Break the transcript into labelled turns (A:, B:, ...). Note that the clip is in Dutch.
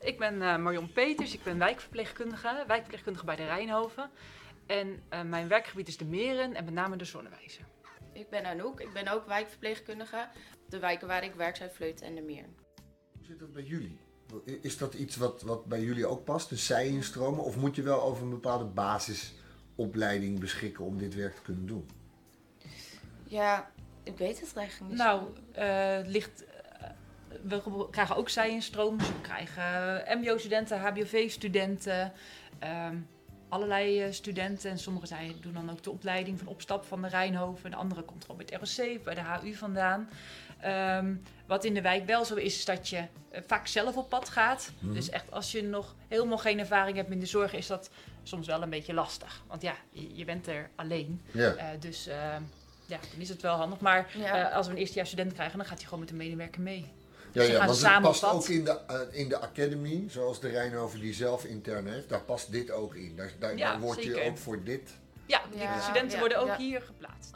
A: Ik ben uh, Marion Peters, ik ben wijkverpleegkundige, wijkverpleegkundige bij de Rijnhoven. En uh, mijn werkgebied is de Meren en met name de Zonnewijzer.
B: Ik ben Anouk, ik ben ook wijkverpleegkundige. De wijken waar ik werk zijn Vleuten en de Meer.
C: Hoe zit dat bij jullie? Is dat iets wat, wat bij jullie ook past, de zij-instromen? Of moet je wel over een bepaalde basisopleiding beschikken om dit werk te kunnen doen?
B: Ja, ik weet het eigenlijk niet.
A: Nou, uh, ligt we krijgen ook zij-instroom. Dus we krijgen MBO-studenten, HBOV-studenten, um, allerlei uh, studenten. En sommigen zij doen dan ook de opleiding van opstap van de Rijnhoven. En de andere komt gewoon bij het ROC, bij de HU vandaan. Um, wat in de wijk wel zo is, is dat je uh, vaak zelf op pad gaat. Mm. Dus echt als je nog helemaal geen ervaring hebt in de zorg, is dat soms wel een beetje lastig. Want ja, je, je bent er alleen. Uh, dus ja, dan is het wel handig. Maar ja. als we een eerstejaars student krijgen, dan gaat hij gewoon met de medewerker mee.
C: Ja, ja want het past ook in de, uh, in de academy, zoals de Rijnhoven die zelf intern heeft, daar past dit ook in. Daar, daar,
A: ja,
C: daar word
A: zeker.
C: je ook voor dit...
A: Ja, de studenten worden ook hier geplaatst.